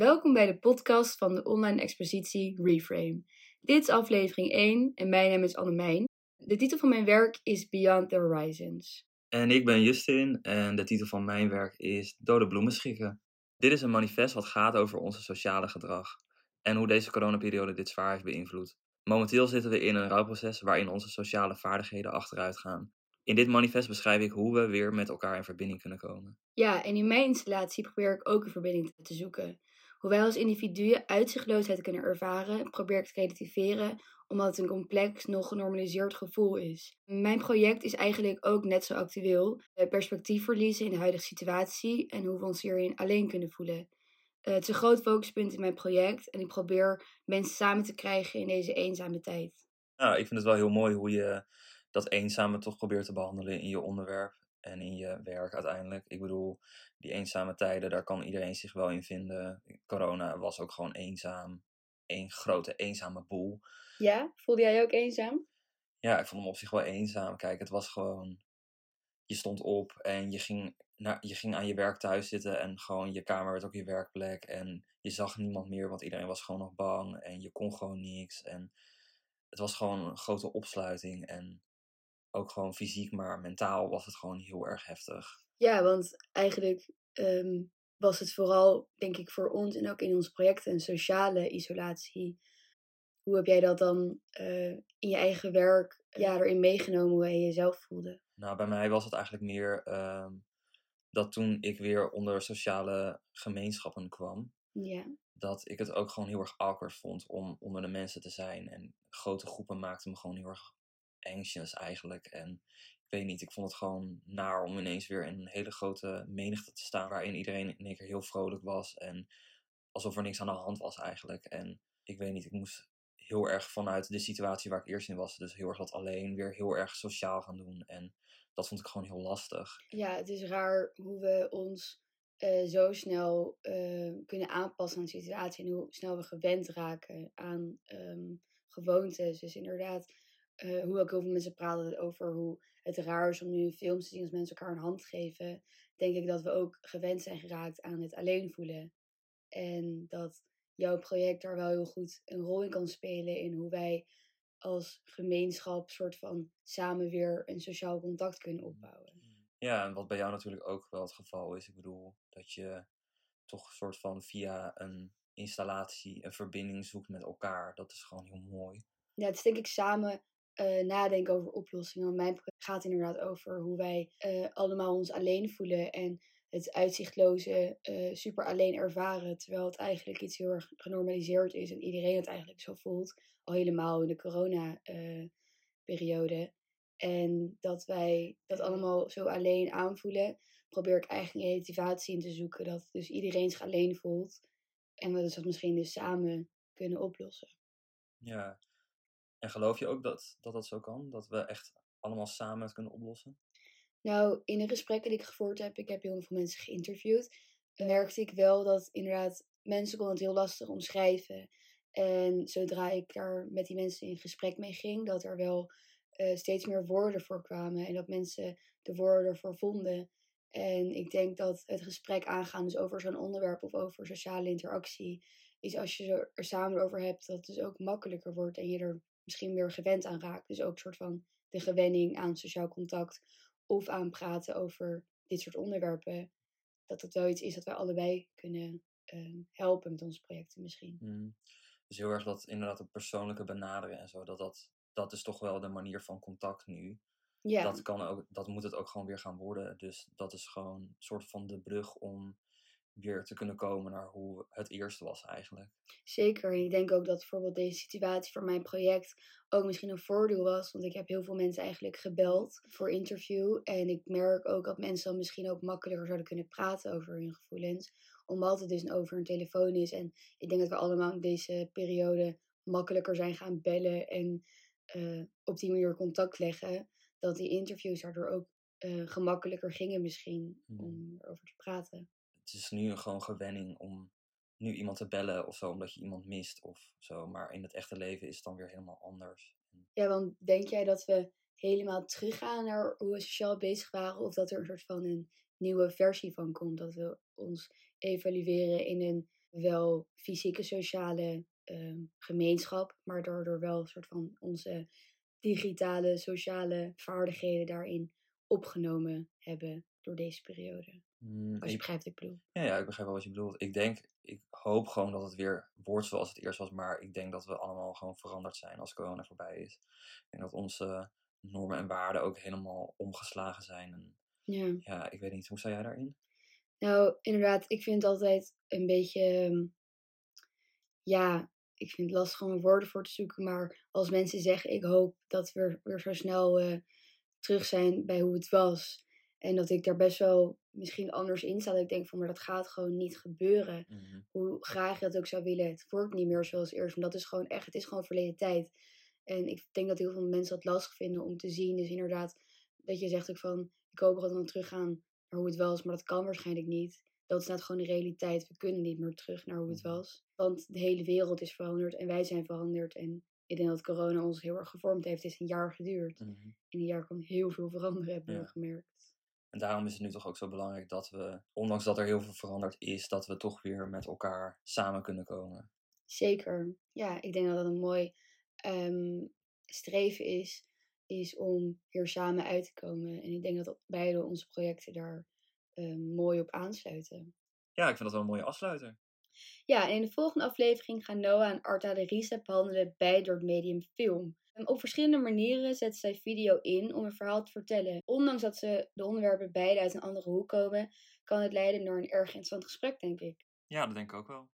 Welkom bij de podcast van de online expositie Reframe. Dit is aflevering 1 en mijn naam is Annemijn. De titel van mijn werk is Beyond the Horizons. En ik ben Justin en de titel van mijn werk is Dode bloemen schikken. Dit is een manifest wat gaat over onze sociale gedrag en hoe deze coronaperiode dit zwaar heeft beïnvloed. Momenteel zitten we in een rouwproces waarin onze sociale vaardigheden achteruit gaan. In dit manifest beschrijf ik hoe we weer met elkaar in verbinding kunnen komen. Ja, en in mijn installatie probeer ik ook een verbinding te zoeken. Hoe wij als individuen uitzichtloosheid kunnen ervaren, probeer ik te relativeren omdat het een complex, nog genormaliseerd gevoel is. Mijn project is eigenlijk ook net zo actueel. Perspectief verliezen in de huidige situatie en hoe we ons hierin alleen kunnen voelen. Eh, het is een groot focuspunt in mijn project en ik probeer mensen samen te krijgen in deze eenzame tijd. Nou, ik vind het wel heel mooi hoe je dat eenzame toch probeert te behandelen in je onderwerp en in je werk uiteindelijk. Ik bedoel, die eenzame tijden, daar kan iedereen zich wel in vinden. Corona was ook gewoon eenzaam. Eén grote eenzame boel. Ja, voelde jij je ook eenzaam? Ja, ik vond hem op zich wel eenzaam. Kijk, het was gewoon. Je stond op en je ging, naar, je ging aan je werk thuis zitten en gewoon je kamer werd ook je werkplek. En je zag niemand meer, want iedereen was gewoon nog bang en je kon gewoon niks. En het was gewoon een grote opsluiting. En ook gewoon fysiek, maar mentaal was het gewoon heel erg heftig. Ja, want eigenlijk ehm, was het vooral, denk ik, voor ons en ook in ons projecten een sociale isolatie. Hoe heb jij dat dan uh, in je eigen werk ja, erin meegenomen, hoe je jezelf voelde? Nou, bij mij was het eigenlijk meer uh, dat toen ik weer onder sociale gemeenschappen kwam, ja. dat ik het ook gewoon heel erg awkward vond om onder de mensen te zijn. En grote groepen maakten me gewoon heel erg anxious eigenlijk. En ik weet niet, ik vond het gewoon naar om ineens weer in een hele grote menigte te staan waarin iedereen in één keer heel vrolijk was en alsof er niks aan de hand was eigenlijk. En ik weet niet, ik moest heel erg vanuit de situatie waar ik eerst in was, dus heel erg wat alleen, weer heel erg sociaal gaan doen. En dat vond ik gewoon heel lastig. Ja, het is raar hoe we ons uh, zo snel uh, kunnen aanpassen aan de situatie en hoe snel we gewend raken aan um, gewoontes. Dus inderdaad, uh, hoe ook heel veel mensen praten over hoe het raar is om nu een film te zien als mensen elkaar een hand geven, denk ik dat we ook gewend zijn geraakt aan het alleen voelen. En dat jouw project daar wel heel goed een rol in kan spelen in hoe wij als gemeenschap soort van samen weer een sociaal contact kunnen opbouwen. Ja, en wat bij jou natuurlijk ook wel het geval is. Ik bedoel, dat je toch een soort van via een installatie een verbinding zoekt met elkaar. Dat is gewoon heel mooi. Ja, het is denk ik samen uh, nadenken over oplossingen. Want mijn project gaat inderdaad over hoe wij uh, allemaal ons alleen voelen en het uitzichtloze uh, super alleen ervaren. Terwijl het eigenlijk iets heel erg genormaliseerd is en iedereen het eigenlijk zo voelt. Al helemaal in de corona-periode. en dat wij dat allemaal zo alleen aanvoelen, probeer ik eigenlijk een relativatie in te zoeken. Dat dus iedereen zich alleen voelt. En we dat misschien dus samen kunnen oplossen. Ja, en geloof je ook dat, dat dat zo kan? Dat we echt allemaal samen het kunnen oplossen? Nou, in de gesprekken die ik gevoerd heb, ik heb heel veel mensen geïnterviewd, merkte ik wel dat inderdaad mensen konden het heel lastig omschrijven. En zodra ik daar met die mensen in gesprek mee ging, dat er wel uh, steeds meer woorden voor kwamen en dat mensen de woorden ervoor vonden. En ik denk dat het gesprek aangaan, dus over zo'n onderwerp of over sociale interactie, is als je er samen over hebt, dat het dus ook makkelijker wordt en je er misschien meer gewend aan raakt. Dus ook een soort van de gewenning aan sociaal contact of aan praten over dit soort onderwerpen. Dat dat wel iets is dat wij allebei kunnen uh, helpen met onze projecten misschien. Mm. Dus heel erg dat inderdaad het persoonlijke benaderen en zo. Dat, dat, dat is toch wel de manier van contact nu. Ja. Dat, kan ook, dat moet het ook gewoon weer gaan worden. Dus dat is gewoon een soort van de brug om weer te kunnen komen naar hoe het eerste was eigenlijk. Zeker. En ik denk ook dat bijvoorbeeld deze situatie voor mijn project ook misschien een voordeel was. Want ik heb heel veel mensen eigenlijk gebeld voor interview. En ik merk ook dat mensen dan misschien ook makkelijker zouden kunnen praten over hun gevoelens. Omdat het dus over een telefoon is. En ik denk dat we allemaal in deze periode makkelijker zijn gaan bellen en uh, op die manier contact leggen. Dat die interviews daardoor ook uh, gemakkelijker gingen misschien om erover te praten het is nu gewoon gewenning om nu iemand te bellen of zo, omdat je iemand mist of zo. Maar in het echte leven is het dan weer helemaal anders. Ja, want denk jij dat we helemaal teruggaan naar hoe we sociaal bezig waren? Of dat er een soort van een nieuwe versie van komt? Dat we ons evalueren in een wel fysieke sociale ehm, gemeenschap, maar daardoor wel een soort van onze digitale sociale vaardigheden daarin opgenomen hebben door deze periode. Mm, Als je ik, begrijpt wat ik bedoel. ja, ja, ik begrijp wel wat je bedoelt. Ik denk, ik hoop gewoon dat het weer wordt zoals het eerst was, maar ik denk dat we allemaal gewoon veranderd zijn als corona voorbij is. Ik denk dat onze normen en waarden ook helemaal omgeslagen zijn. En Ja. ja, ik weet niet, hoe sta jij daarin? Nou, inderdaad, ik vind het altijd een beetje. ehm, Ja, ik vind het lastig om woorden voor te zoeken. Maar als mensen zeggen: Ik hoop dat we weer zo snel eh, terug zijn bij hoe het was. En dat ik daar best wel misschien anders in sta. Dat ik denk van, maar dat gaat gewoon niet gebeuren. Mhm. Hoe graag je dat ook zou willen. Het wordt niet meer zoals eerst. Want dat is gewoon echt, het is gewoon verleden tijd. En ik denk dat heel veel mensen dat lastig vinden om te zien. Dus inderdaad, dat je zegt ook van, ik hoop dat we dan teruggaan naar hoe het was. Maar dat kan waarschijnlijk niet. Dat is net gewoon de realiteit. We kunnen niet meer terug naar hoe het Mhm. was. Want de hele wereld is veranderd en wij zijn veranderd. En ik denk dat corona ons heel erg gevormd heeft. Het is een jaar geduurd. Mhm. In een jaar kan heel veel veranderen, hebben we Ja. gemerkt. En daarom is het nu toch ook zo belangrijk dat we, ondanks dat er heel veel veranderd is, dat we toch weer met elkaar samen kunnen komen. Zeker. Ja, ik denk dat dat een mooi ehm, streven is, is om hier samen uit te komen. En ik denk dat beide onze projecten daar ehm, mooi op aansluiten. Ja, ik vind dat wel een mooie afsluiter. Ja, en in de volgende aflevering gaan Noah en Arta de Risa behandelen bij door het medium film. En op verschillende manieren zetten zij video in om een verhaal te vertellen. Ondanks dat ze de onderwerpen beide uit een andere hoek komen, kan het leiden naar een erg interessant gesprek, denk ik. Ja, dat denk ik ook wel.